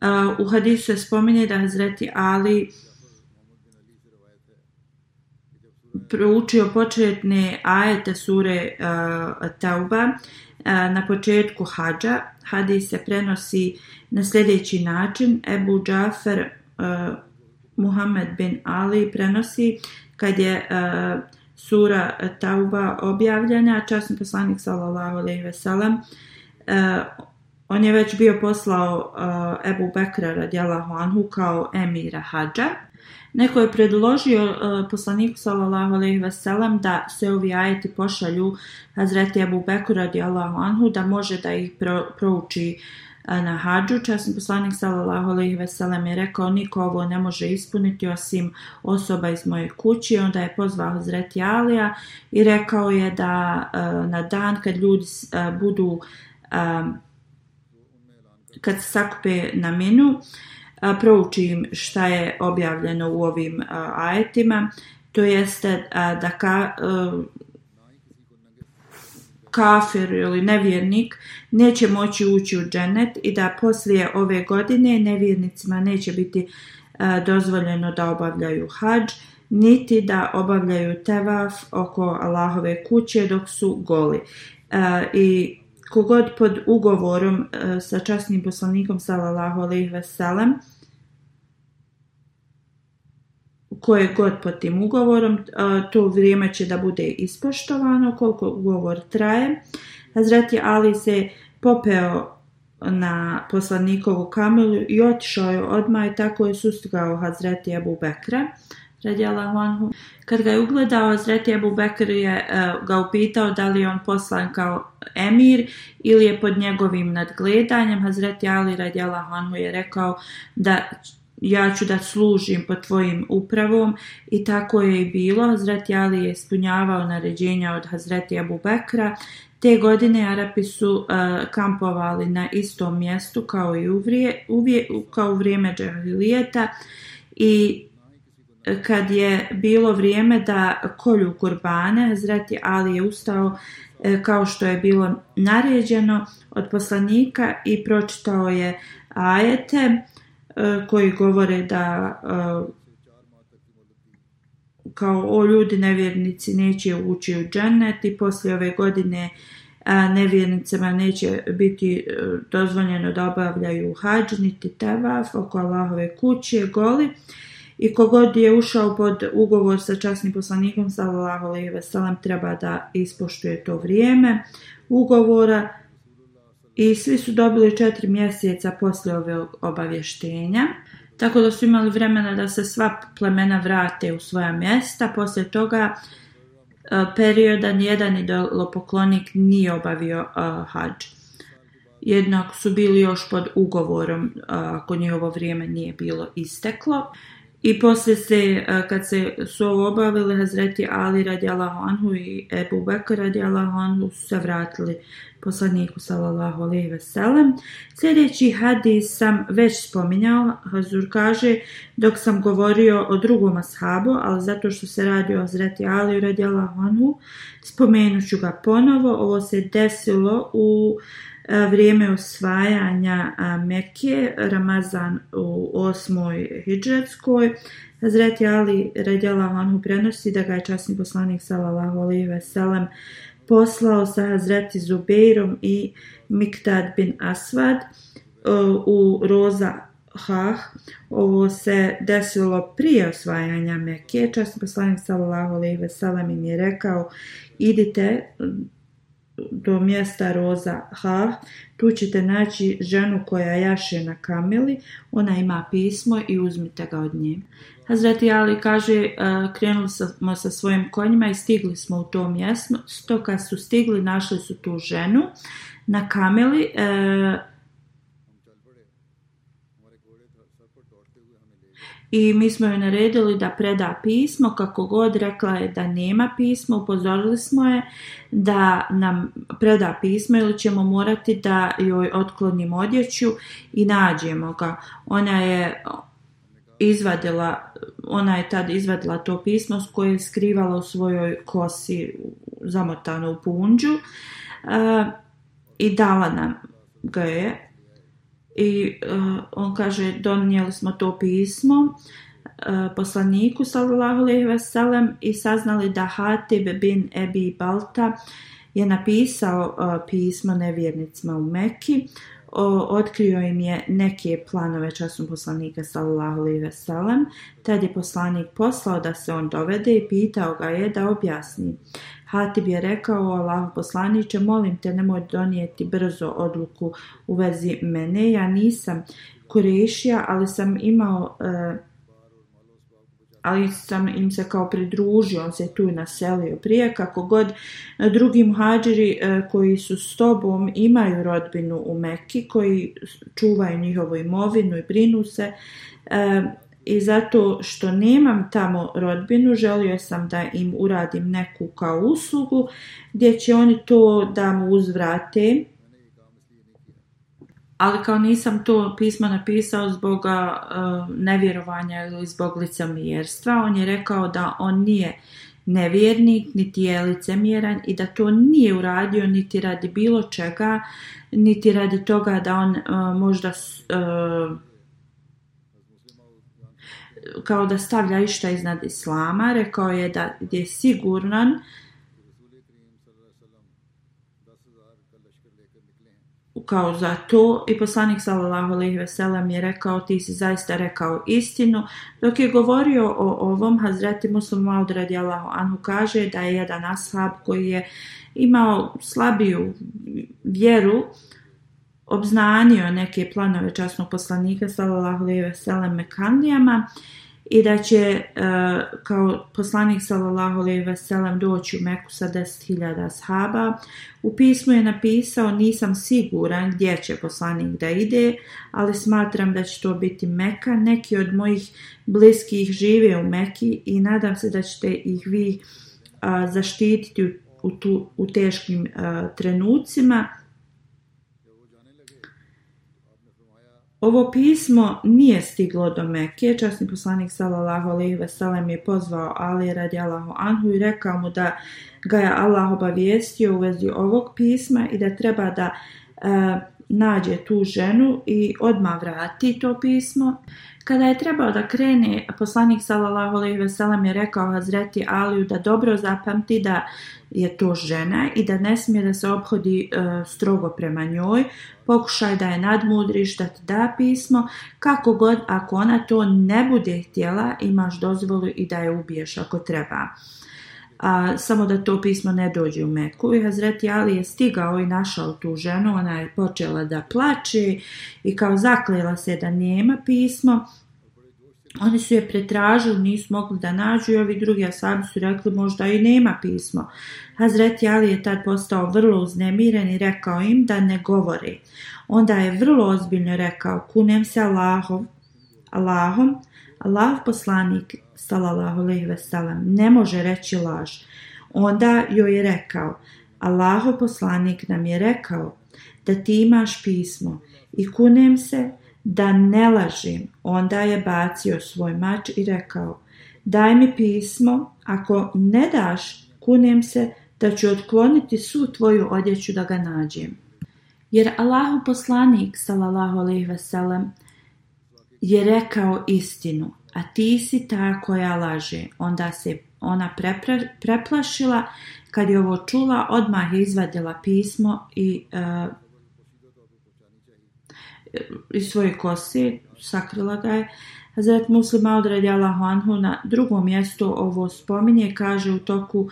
E, u hadisu se spominje da Zreti Ali proučio početne ajete sure e, Tauba na početku hađa. Hadis se prenosi na sljedeći način. Ebu Džafer e, Muhammed bin Ali prenosi kad je e, sura Tauba objavljena, časni poslanik sallallahu alejhi ve sellem e, on je već bio poslao Ebu Bekra radijalahu anhu kao emira hađa Neko je predložio uh, poslaniku sallallahu alejhi da se ovi ajeti pošalju Hazreti Abu Bekru radijallahu anhu da može da ih prouči e, na hađu. Časni poslanik sallallahu alejhi ve sellem je rekao niko ovo ne može ispuniti osim osoba iz moje kući. Onda je pozvao Hazreti Alija i rekao je da e, na dan kad ljudi budu kad se sakupe na minu proučim šta je objavljeno u ovim ajetima, to jeste da e, kafir ili nevjernik neće moći ući u dženet i da poslije ove godine nevjernicima neće biti e, dozvoljeno da obavljaju hađ, niti da obavljaju tevaf oko Allahove kuće dok su goli. E, I kogod pod ugovorom e, sa časnim poslanikom sallallahu alaihi veselem koje god pod tim ugovorom, e, to vrijeme će da bude ispoštovano koliko ugovor traje. Hazreti Ali se popeo na poslanikovu kamelu i otišao je odmah i tako je sustigao Hazreti Abu Bekra. Kad ga je ugledao, Zreti Abu Bekr je e, ga upitao da li je on poslan kao emir ili je pod njegovim nadgledanjem. Hazreti Ali Radjala je rekao da ja ću da služim pod tvojim upravom i tako je i bilo. Hazreti Ali je ispunjavao naređenja od Hazreti Abu Bekra. Te godine Arapi su e, kampovali na istom mjestu kao i u kao vrijeme džahilijeta i kad je bilo vrijeme da kolju kurbane, zrati Ali je ustao e, kao što je bilo naređeno od poslanika i pročitao je ajete e, koji govore da e, kao o ljudi nevjernici neće ući u džennet i poslije ove godine nevjernicama neće biti dozvoljeno da obavljaju hađ niti tevaf oko Allahove kuće goli i kogod je ušao pod ugovor sa časnim poslanikom sallallahu alejhi ve treba da ispoštuje to vrijeme ugovora i svi su dobili četiri mjeseca poslije ove obavještenja tako da su imali vremena da se sva plemena vrate u svoja mjesta poslije toga e, perioda jedan idolopoklonik nije obavio uh, hađ. Jednak su bili još pod ugovorom uh, ako njihovo vrijeme nije bilo isteklo. I poslije se, e, kad se su ovo obavili, Hazreti Ali radijala Anhu i Ebu radi radijala Anhu su se vratili poslaniku sallallahu alaihi veselem. Sljedeći hadis sam već spominjao, Hazur kaže, dok sam govorio o drugom ashabu, ali zato što se radi o Hazreti Ali radi Anhu, spomenut ću ga ponovo, ovo se desilo u vrijeme osvajanja Mekije, Ramazan u osmoj hidžetskoj. zreti, Ali Redjala Lanhu prenosi da ga je časni poslanik Salalahu ve veselem poslao sa Hazreti Zubeirom i Miktad bin Asvad u Roza Hah. Ovo se desilo prije osvajanja Mekije. Časni poslanik Salalahu Alihi veselem im je rekao idite do mjesta Roza H. Tu ćete naći ženu koja jaše na kameli, ona ima pismo i uzmite ga od nje. Hazreti Ali kaže, e, krenuli smo sa svojim konjima i stigli smo u to mjesto. Kad su stigli, našli su tu ženu na kameli, e, i mi smo joj naredili da preda pismo, kako god rekla je da nema pismo, upozorili smo je da nam preda pismo ili ćemo morati da joj otklonimo odjeću i nađemo ga. Ona je izvadila, ona je tad izvadila to pismo s koje je skrivala u svojoj kosi zamotano u punđu i dala nam ga je i e, on kaže donijeli smo to pismo e, poslaniku sallallahu alejhi i saznali da Hatib bin Ebi Balta je napisao e, pismo nevjernicima u Mekki otkrio im je neke planove časnog poslanika sallallahu alejhi tad je poslanik poslao da se on dovede i pitao ga je da objasni Hatib je rekao, Allah poslaniće, molim te nemoj donijeti brzo odluku u vezi mene, ja nisam kurešija, ali sam imao e, ali sam im se kao pridružio, on se tu naselio prije, kako god drugi muhađiri e, koji su s tobom imaju rodbinu u Meki, koji čuvaju njihovu imovinu i brinu se, e, i zato što nemam tamo rodbinu, želio sam da im uradim neku kao uslugu gdje će oni to da mu uzvrate. Ali kao nisam to pismo napisao zbog nevjerovanja ili zbog licemjerstva, on je rekao da on nije nevjernik, niti je licemjeran i da to nije uradio niti radi bilo čega, niti radi toga da on možda kao da stavlja išta iznad islama, rekao je da je siguran kao za to i poslanik sallallahu alejhi ve sellem je rekao ti si zaista rekao istinu dok je govorio o ovom Hazreti Muslim Maud radijallahu anhu kaže da je jedan ashab koji je imao slabiju vjeru obznanio neke planove časnog poslanika sallallahu alejhi ve sellem i da će e, kao poslanik sallallahu alejhi ve doći u Meku sa 10.000 shaba. U pismu je napisao nisam siguran gdje će poslanik da ide, ali smatram da će to biti Meka. Neki od mojih bliskih žive u Meki i nadam se da ćete ih vi zaštititi u teškim trenucima. Ovo pismo nije stiglo do Mekije, časni poslanik sallallahu alejhi ve je pozvao Ali radi Allahu anhu i rekao mu da ga je Allah obavijestio u vezi ovog pisma i da treba da eh, nađe tu ženu i odmah vrati to pismo. Kada je trebao da krene, poslanik sallallahu alejhi ve sellem je rekao Hazreti Aliju da dobro zapamti da je to žena i da ne smije da se obhodi e, strogo prema njoj. Pokušaj da je nadmudriš, da ti da pismo. Kako god, ako ona to ne bude htjela, imaš dozvolu i da je ubiješ ako treba a, samo da to pismo ne dođe u Meku. I Hazreti Ali je stigao i našao tu ženu, ona je počela da plače i kao zaklela se da nema pismo. Oni su je pretražili, nisu mogli da nađu i ovi drugi asabi su rekli možda i nema pismo. Hazreti Ali je tad postao vrlo uznemiren i rekao im da ne govori. Onda je vrlo ozbiljno rekao, kunem se Allahom, Allahom Allah poslanik sallallahu ne može reći laž. Onda joj je rekao: Allaho poslanik nam je rekao da ti imaš pismo i kunem se da ne lažim. Onda je bacio svoj mač i rekao: Daj mi pismo, ako ne daš, kunem se da ću otkloniti su tvoju odjeću da ga nađem. Jer Allahu poslanik sallallahu alejhi je rekao istinu, a ti si ta koja laže. Onda se ona preplašila, kad je ovo čula, odmah je izvadila pismo i uh, iz svoje kose, sakrila ga je Hazret Muslima odredi Allahu Anhu na drugom mjestu ovo spominje, kaže u toku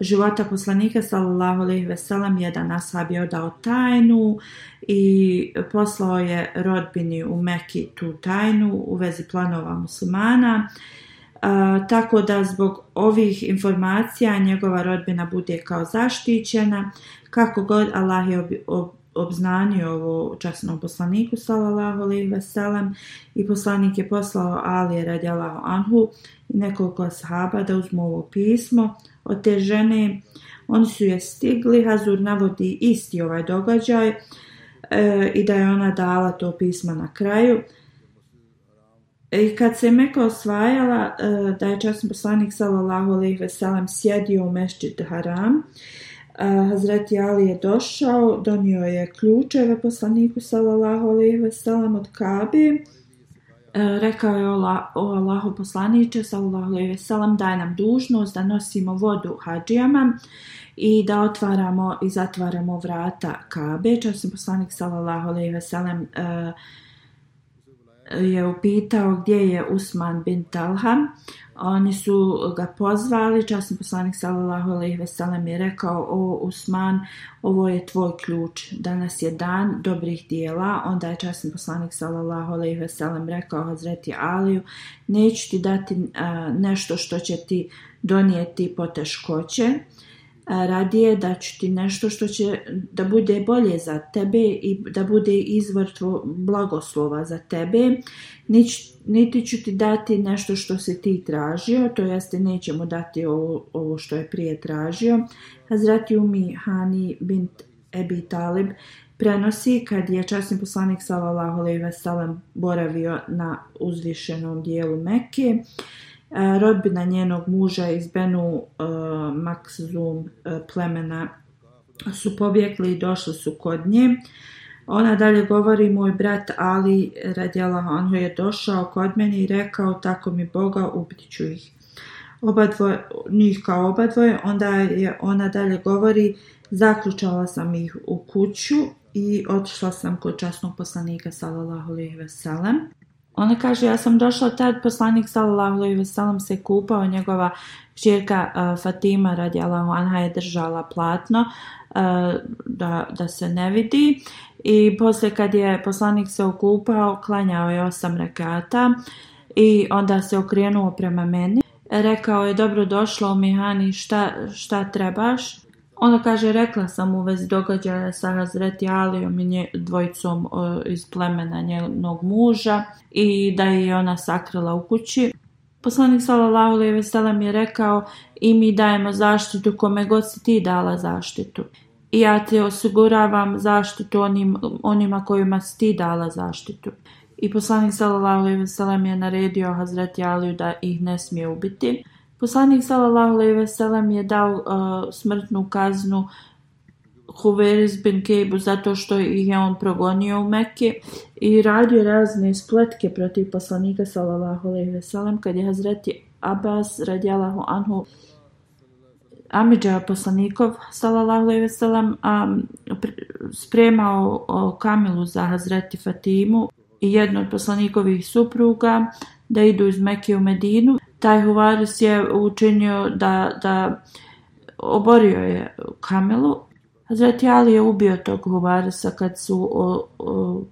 života poslanika sallallahu alejhi ve jedan ashab je odao tajnu i poslao je rodbini u Meki tu tajnu u vezi planova muslimana. tako da zbog ovih informacija njegova rodbina bude kao zaštićena kako god Allah je obznanio ovo časnom poslaniku sallallahu alaihi veselem i poslanik je poslao ali radijalahu anhu i nekoliko sahaba da uzmu ovo pismo od te žene. Oni su je stigli, Hazur navodi isti ovaj događaj e, i da je ona dala to pismo na kraju. E, I kad se Meka osvajala, e, da je časni poslanik sallallahu ve veselem sjedio u mešdžid Haram, Hazreti Ali je došao, donio je ključeve poslaniku sallallahu alejhi ve sellem od Kabi. E, rekao je o Allahu poslaniče sallallahu alejhi ve sellem daje nam dužnost da nosimo vodu hadžijama i da otvaramo i zatvaramo vrata Kabe. Časni poslanik sallallahu alejhi ve sellem je upitao gdje je Usman bin Talha. Oni su ga pozvali, časni poslanik sallallahu alejhi ve sellem je rekao: "O Usman, ovo je tvoj ključ. Danas je dan dobrih dijela." Onda je časni poslanik sallallahu alejhi ve sellem rekao Hazreti Aliju: "Neću ti dati nešto što će ti donijeti poteškoće." radije da ću ti nešto što će da bude bolje za tebe i da bude izvor blagoslova za tebe, niti ću ti dati nešto što si ti tražio, to jeste nećemo dati ovo, što je prije tražio. Hazrat Umi Hani bint Ebi Talib prenosi kad je časni poslanik sallallahu alejhi ve boravio na uzvišenom dijelu Mekke. E, rodbina njenog muža iz Benu e, Maksum e, plemena su pobjegli i došli su kod nje. Ona dalje govori, moj brat Ali radjela on je došao kod mene i rekao, tako mi Boga, ću ih. Oba njih kao oba dvoje, onda je ona dalje govori, zaključala sam ih u kuću i otišla sam kod časnog poslanika sallallahu alejhi ve ona kaže, ja sam došla tad, poslanik sallallahu i se kupao, njegova žirka e, Fatima radijala Anha je držala platno e, da, da se ne vidi i poslije kad je poslanik se okupao, klanjao je osam rekata i onda se okrenuo prema meni. Rekao je, dobro došlo u Mihani, šta, šta trebaš? Ona kaže, rekla sam u vezi događaja sa Hazreti Alijom i nje, dvojicom e, iz plemena njenog muža i da je ona sakrila u kući. Poslanik sallallahu alejhi ve je rekao i mi dajemo zaštitu kome god si ti dala zaštitu. I ja ti osiguravam zaštitu onim, onima kojima si ti dala zaštitu. I poslanik sallallahu alejhi ve je naredio Hazreti Aliju da ih ne smije ubiti. Poslanik sallallahu alejhi ve sellem je dao uh, smrtnu kaznu Huveris bin Kejbu zato što ih je on progonio u Mekke i radio razne spletke protiv poslanika sallallahu alejhi ve sellem kad je Hazreti Abbas radijallahu anhu Amidža poslanikov sallallahu alejhi ve sellem spremao Kamilu za Hazreti Fatimu i jednu od poslanikovih supruga da idu iz Mekke u Medinu taj huvaris je učinio da, da oborio je kamelu. Hazreti Ali je ubio tog Huvarisa kad su o, o,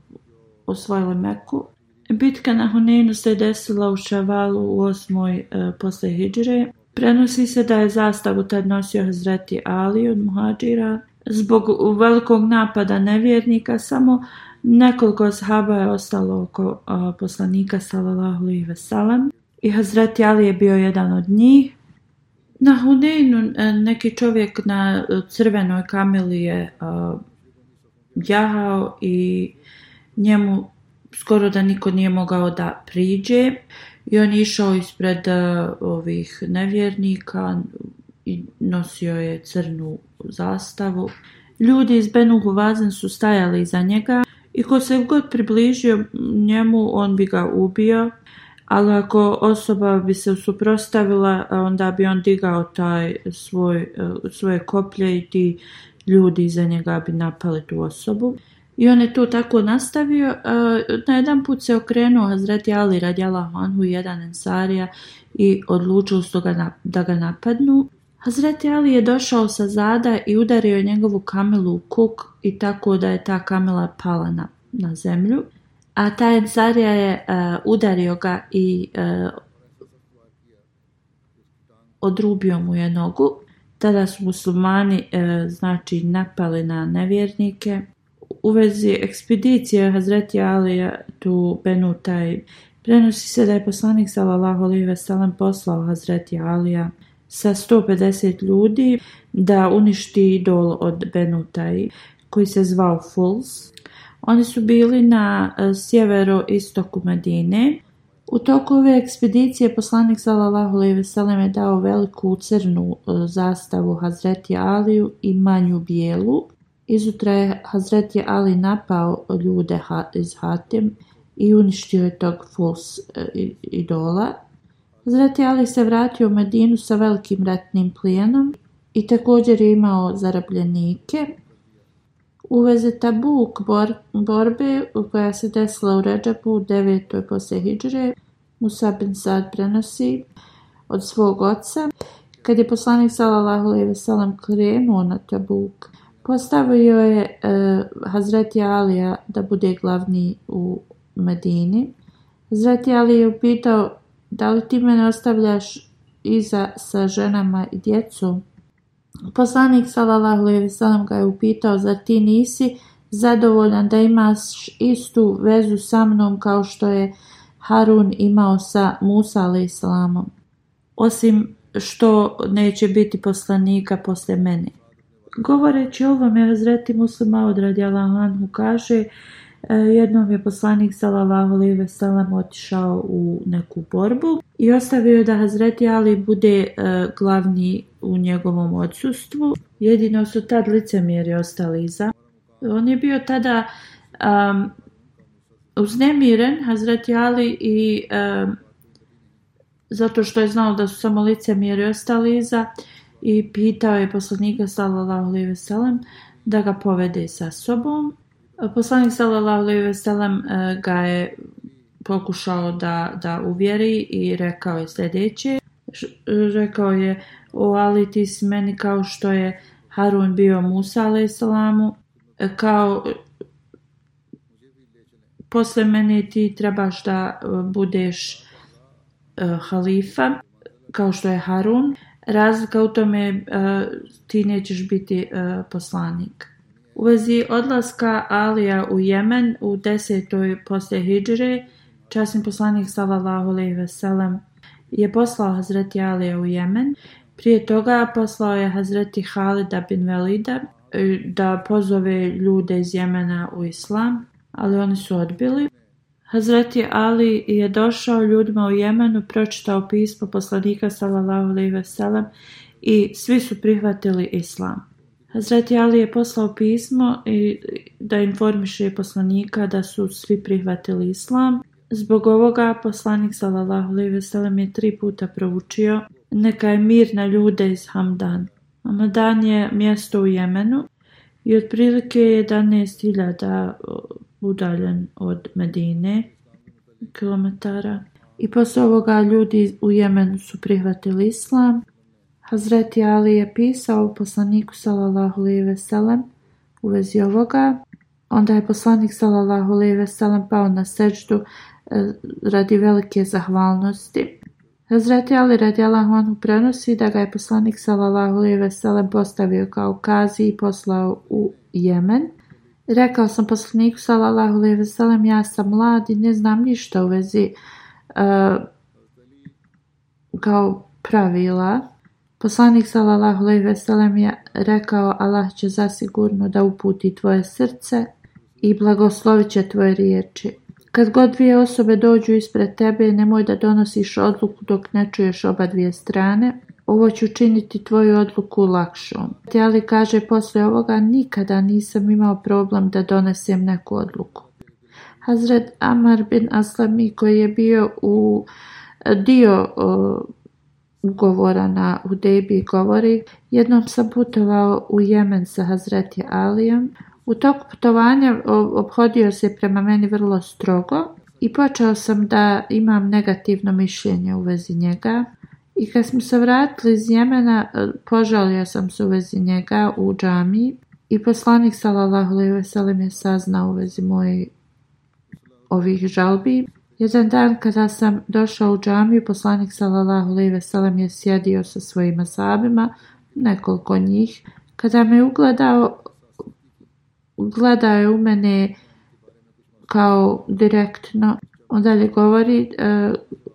osvojili Meku. Bitka na Huninu se desila u Šavalu u osmoj e, posle Hidžre. Prenosi se da je zastavu tad nosio Hazreti Ali od Muhađira. Zbog velikog napada nevjernika samo nekoliko shaba je ostalo oko poslanika sallallahu i vesalam i Hazrat Ali je bio jedan od njih. Na Huneinu e, neki čovjek na e, crvenoj kamili je uh, jahao i njemu skoro da niko nije mogao da priđe i on je išao ispred ovih nevjernika i nosio je crnu zastavu. Ljudi iz Benu Huvazen su stajali iza njega i ko se god približio njemu on bi ga ubio ali ako osoba bi se suprotstavila, e, onda bi on digao taj svoj, e, svoje koplje i ti ljudi iza njega bi napali tu osobu. I on je to tako nastavio. E, na jedan put se okrenuo Hazreti Ali radjala i jedan ensarija i odlučio su ga da ga napadnu. Hazreti Ali je došao sa zada i udario njegovu kamelu u kuk i tako da je ta kamela pala na, na zemlju a taj Ensarija je e, udario ga i uh, odrubio mu je nogu. Tada su muslimani e, znači napali na nevjernike. U vezi ekspedicije Hazreti Alija tu Benutaj prenosi se da je poslanik sallallahu alejhi ve sellem poslao Hazreti Alija sa 150 ljudi da uništi idol od Benutaj koji se zvao Fuls oni su bili na e, sjeveroistoku Medine. U toku ove ekspedicije poslanik sallallahu alejhi ve je dao veliku crnu e, zastavu Hazreti Aliju i manju bijelu. Izutra je Hazreti Ali napao ljude iz Hatim i uništio je tog Fuls e, idola. Hazreti Ali se vratio u Medinu sa velikim ratnim plijenom i također je imao zarabljenike. U vezi Tabuk borbe koja se desila u Ređapu u 9. posle Hidžre, Musa bin Sad prenosi od svog oca. Kad je poslanik sallallahu alejhi ve sellem krenuo na Tabuk, postavio je e, Hazreti Alija da bude glavni u Medini. Hazreti Ali je upitao da li ti mene ostavljaš iza sa ženama i djecom? Poslanik sallallahu alejhi ve ga je upitao za ti nisi zadovoljan da imaš istu vezu sa mnom kao što je Harun imao sa Musa islamom. osim što neće biti poslanika posle mene. Govoreći ovome, Hazreti Muslima od Anhu kaže E, jednom je poslanik sallallahu alejhi sellem otišao u neku borbu i ostavio da Hazreti Ali bude e, glavni u njegovom odsustvu. Jedino su tad licemjeri ostali iza. On je bio tada um, uznemiren Hazreti Ali i zato što je znao da su samo licemjeri ostali iza i pitao je poslanika sallallahu alejhi ve da ga povede sa sobom Poslanik sallallahu alejhi ve sellem e, ga je pokušao da, da uvjeri i rekao je sljedeće. Rekao je, o Ali ti si meni kao što je Harun bio Musa salamu, e, kao posle mene ti trebaš da e, budeš halifa, kao što je Harun. Razlika u tome ti nećeš biti poslanik. U vezi odlaska Alija u Jemen u desetoj poslije Hidžre, časni poslanik sallallahu alejhi ve je poslao Hazreti Alija u Jemen. Prije toga poslao je Hazreti Halida bin Velida e, da pozove ljude iz Jemena u islam, ali oni su odbili. Hazreti Ali je došao ljudima u Jemenu, pročitao pismo poslanika sallallahu alejhi ve i svi su prihvatili islam. Hazreti Ali je poslao pismo i da informiše poslanika da su svi prihvatili islam. Zbog ovoga poslanik sallallahu alejhi ve je tri puta proučio neka je mir na ljude iz Hamdan. Hamdan je mjesto u Jemenu i otprilike 11.000 udaljen od Medine kilometara. I posle ovoga ljudi u Jemenu su prihvatili islam. Hazreti Ali je pisao poslaniku sallallahu alejhi ve sellem u vezi ovoga. Onda je poslanik sallallahu alejhi ve sellem pao na sećdu e, radi velike zahvalnosti. Hazreti Ali radijallahu anhu prenosi da ga je poslanik sallallahu alejhi ve sellem postavio kao kazi i poslao u Jemen. Rekao sam poslaniku sallallahu alejhi ve sellem ja sam mlad i ne znam ništa u vezi e, kao pravila Poslanik sallallahu alejhi ve sellem je rekao Allah će zasigurno da uputi tvoje srce i blagosloviće tvoje riječi. Kad god dvije osobe dođu ispred tebe, nemoj da donosiš odluku dok ne čuješ oba dvije strane. Ovo ću učiniti tvoju odluku lakšom. Ali kaže, posle ovoga nikada nisam imao problem da donesem neku odluku. Hazret Amar bin Aslami koji je bio u dio ugovora na Udebi govori jednom sam putovao u Jemen sa Hazreti Alijom. U toku putovanja obhodio se prema meni vrlo strogo i počeo sam da imam negativno mišljenje u vezi njega. I kad smo se vratili iz Jemena, e, požalio sam se u vezi njega u džami i poslanik sallallahu alejhi ve je saznao u vezi mojih ovih žalbi jedan dan kada sam došao u džamiju, poslanik sallallahu alejhi ve sellem je sjedio sa svojim asabima, nekoliko njih. Kada me ugledao, gledao je u mene kao direktno. On dalje govori, e,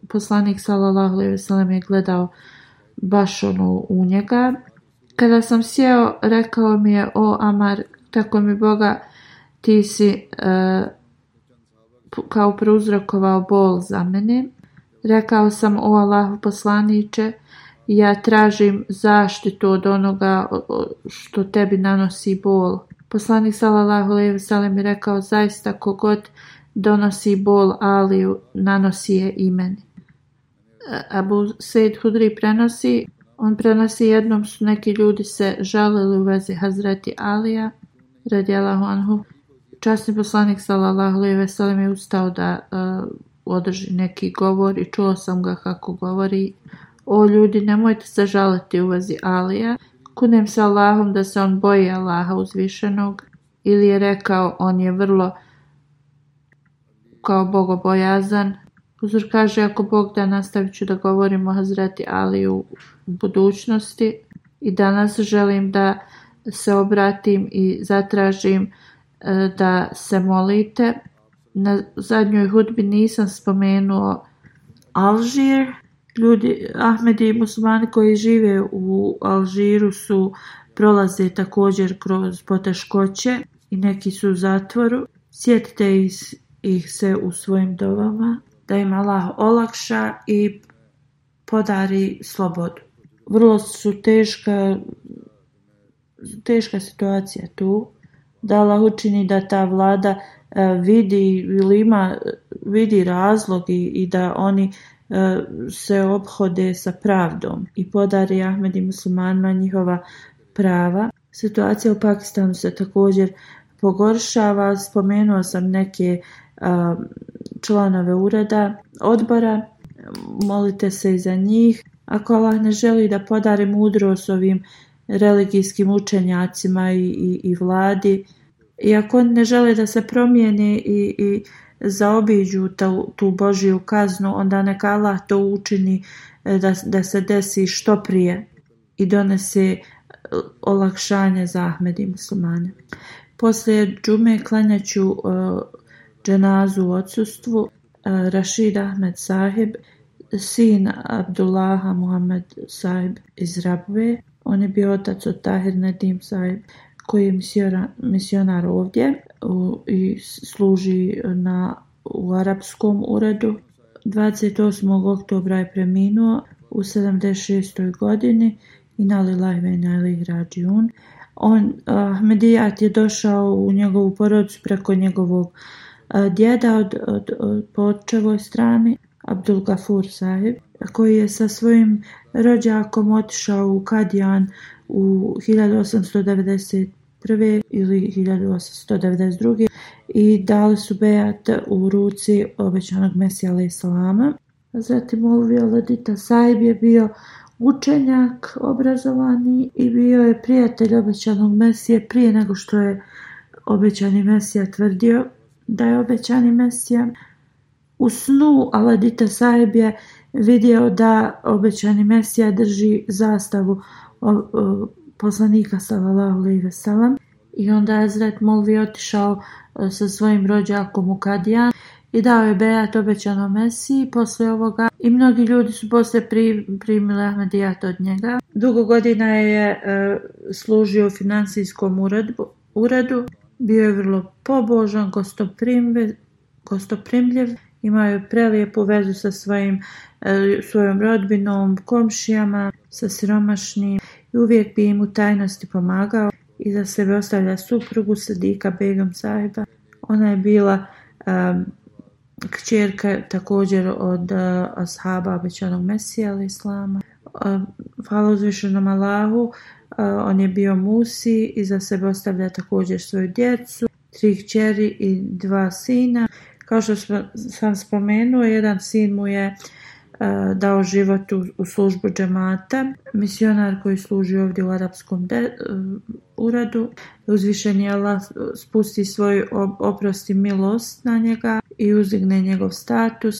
poslanik sallallahu alejhi ve sellem je gledao baš ono u njega. Kada sam sjeo, rekao mi je, o Amar, tako mi Boga, ti si e, kao prouzrokovao bol za mene. Rekao sam o Allahu poslaniće, ja tražim zaštitu od onoga što tebi nanosi bol. Poslanik sallallahu alejhi ve sellem je rekao zaista kogod donosi bol Aliju nanosi je i meni. Abu Said Hudri prenosi, on prenosi jednom su neki ljudi se žalili u vezi Hazreti Alija radijallahu anhu Časni poslanik sallallahu alejhi ve sellem je ustao da uh, održi neki govor i čuo sam ga kako govori o ljudi nemojte se žaliti u vezi Alija, kunem se Allahom da se on boji Allaha uzvišenog ili je rekao on je vrlo kao bogobojazan. Uzor kaže ako Bog da nastavit ću da govorim o Hazreti Aliju u budućnosti i danas želim da se obratim i zatražim E, da se molite. Na zadnjoj hudbi nisam spomenuo Alžir. Ljudi, Ahmedi i muslimani koji žive u Alžiru su prolaze također kroz poteškoće i neki su u zatvoru. Sjetite ih, se u svojim dovama da im Allah olakša i podari slobodu. Vrlo su teška, teška situacija tu da Allah učini da ta vlada e, vidi ili ima, vidi razlog i, i da oni e, se obhode sa pravdom i podari Ahmed i muslimanima njihova prava. Situacija u Pakistanu se također pogoršava. Spomenuo sam neke e, članove ureda odbora. Molite se i za njih. Ako Allah ne želi da podari mudrost ovim religijskim učenjacima i, i vladi, i ako ne žele da se promijene i, i zaobiđu tu, tu Božiju kaznu, onda neka Allah to učini e, da, da se desi što prije i donese e, olakšanje za Ahmed i muslimane. Poslije džume klanjaću uh, e, dženazu u odsustvu uh, Ahmed Sahib, sin Abdullaha Muhammed Sahib iz Rabve. On je bio otac od Tahir Nedim Sahib koji je misionar ovdje i služi na, u arapskom uredu. 28. oktobra je preminuo u 76. godini i nali lajve nali On, Ahmedijat je došao u njegovu porodicu preko njegovog djeda od, od, od strani, Abdul Gafur sahib, koji je sa svojim rođakom otišao u Kadijan u 1891. ili 1892. i dali su Bejat u ruci obećanog Mesija alaih salama. Zatim Violadita Saib je bio učenjak obrazovani i bio je prijatelj obećanog Mesije prije nego što je obećani Mesija tvrdio da je obećani Mesija. U snu Aladita Saib je vidio da obećani Mesija drži zastavu poslanika sallallahu alejhi ve sellem i onda je Zret Molvi otišao e, sa svojim rođakom u Kadijan i dao je Bejat obećano Mesiji posle ovoga i mnogi ljudi su poslije primili Ahmedijat od njega. Dugo godina je e, služio u financijskom uredu, bio je vrlo pobožan, gostoprimljiv, imao je prelijepu vezu sa svojim E, svojom rodbinom, komšijama, sa siromašnim i uvijek bi im u tajnosti pomagao i za sebe ostavlja suprugu Sadika Begom Sahiba. Ona je bila e, kćerka također od uh, ashaba obećanog Mesija ali Islama. Uh, hvala uzvišenom Allahu, on je bio Musi i za sebe ostavlja također svoju djecu, tri kćeri i dva sina. Kao što sam spomenuo, jedan sin mu je E, dao život u, u službu džemata. Misionar koji služi ovdje u arapskom e, uradu. Uzvišen je Allah spusti svoj oprost i milost na njega i uzigne njegov status.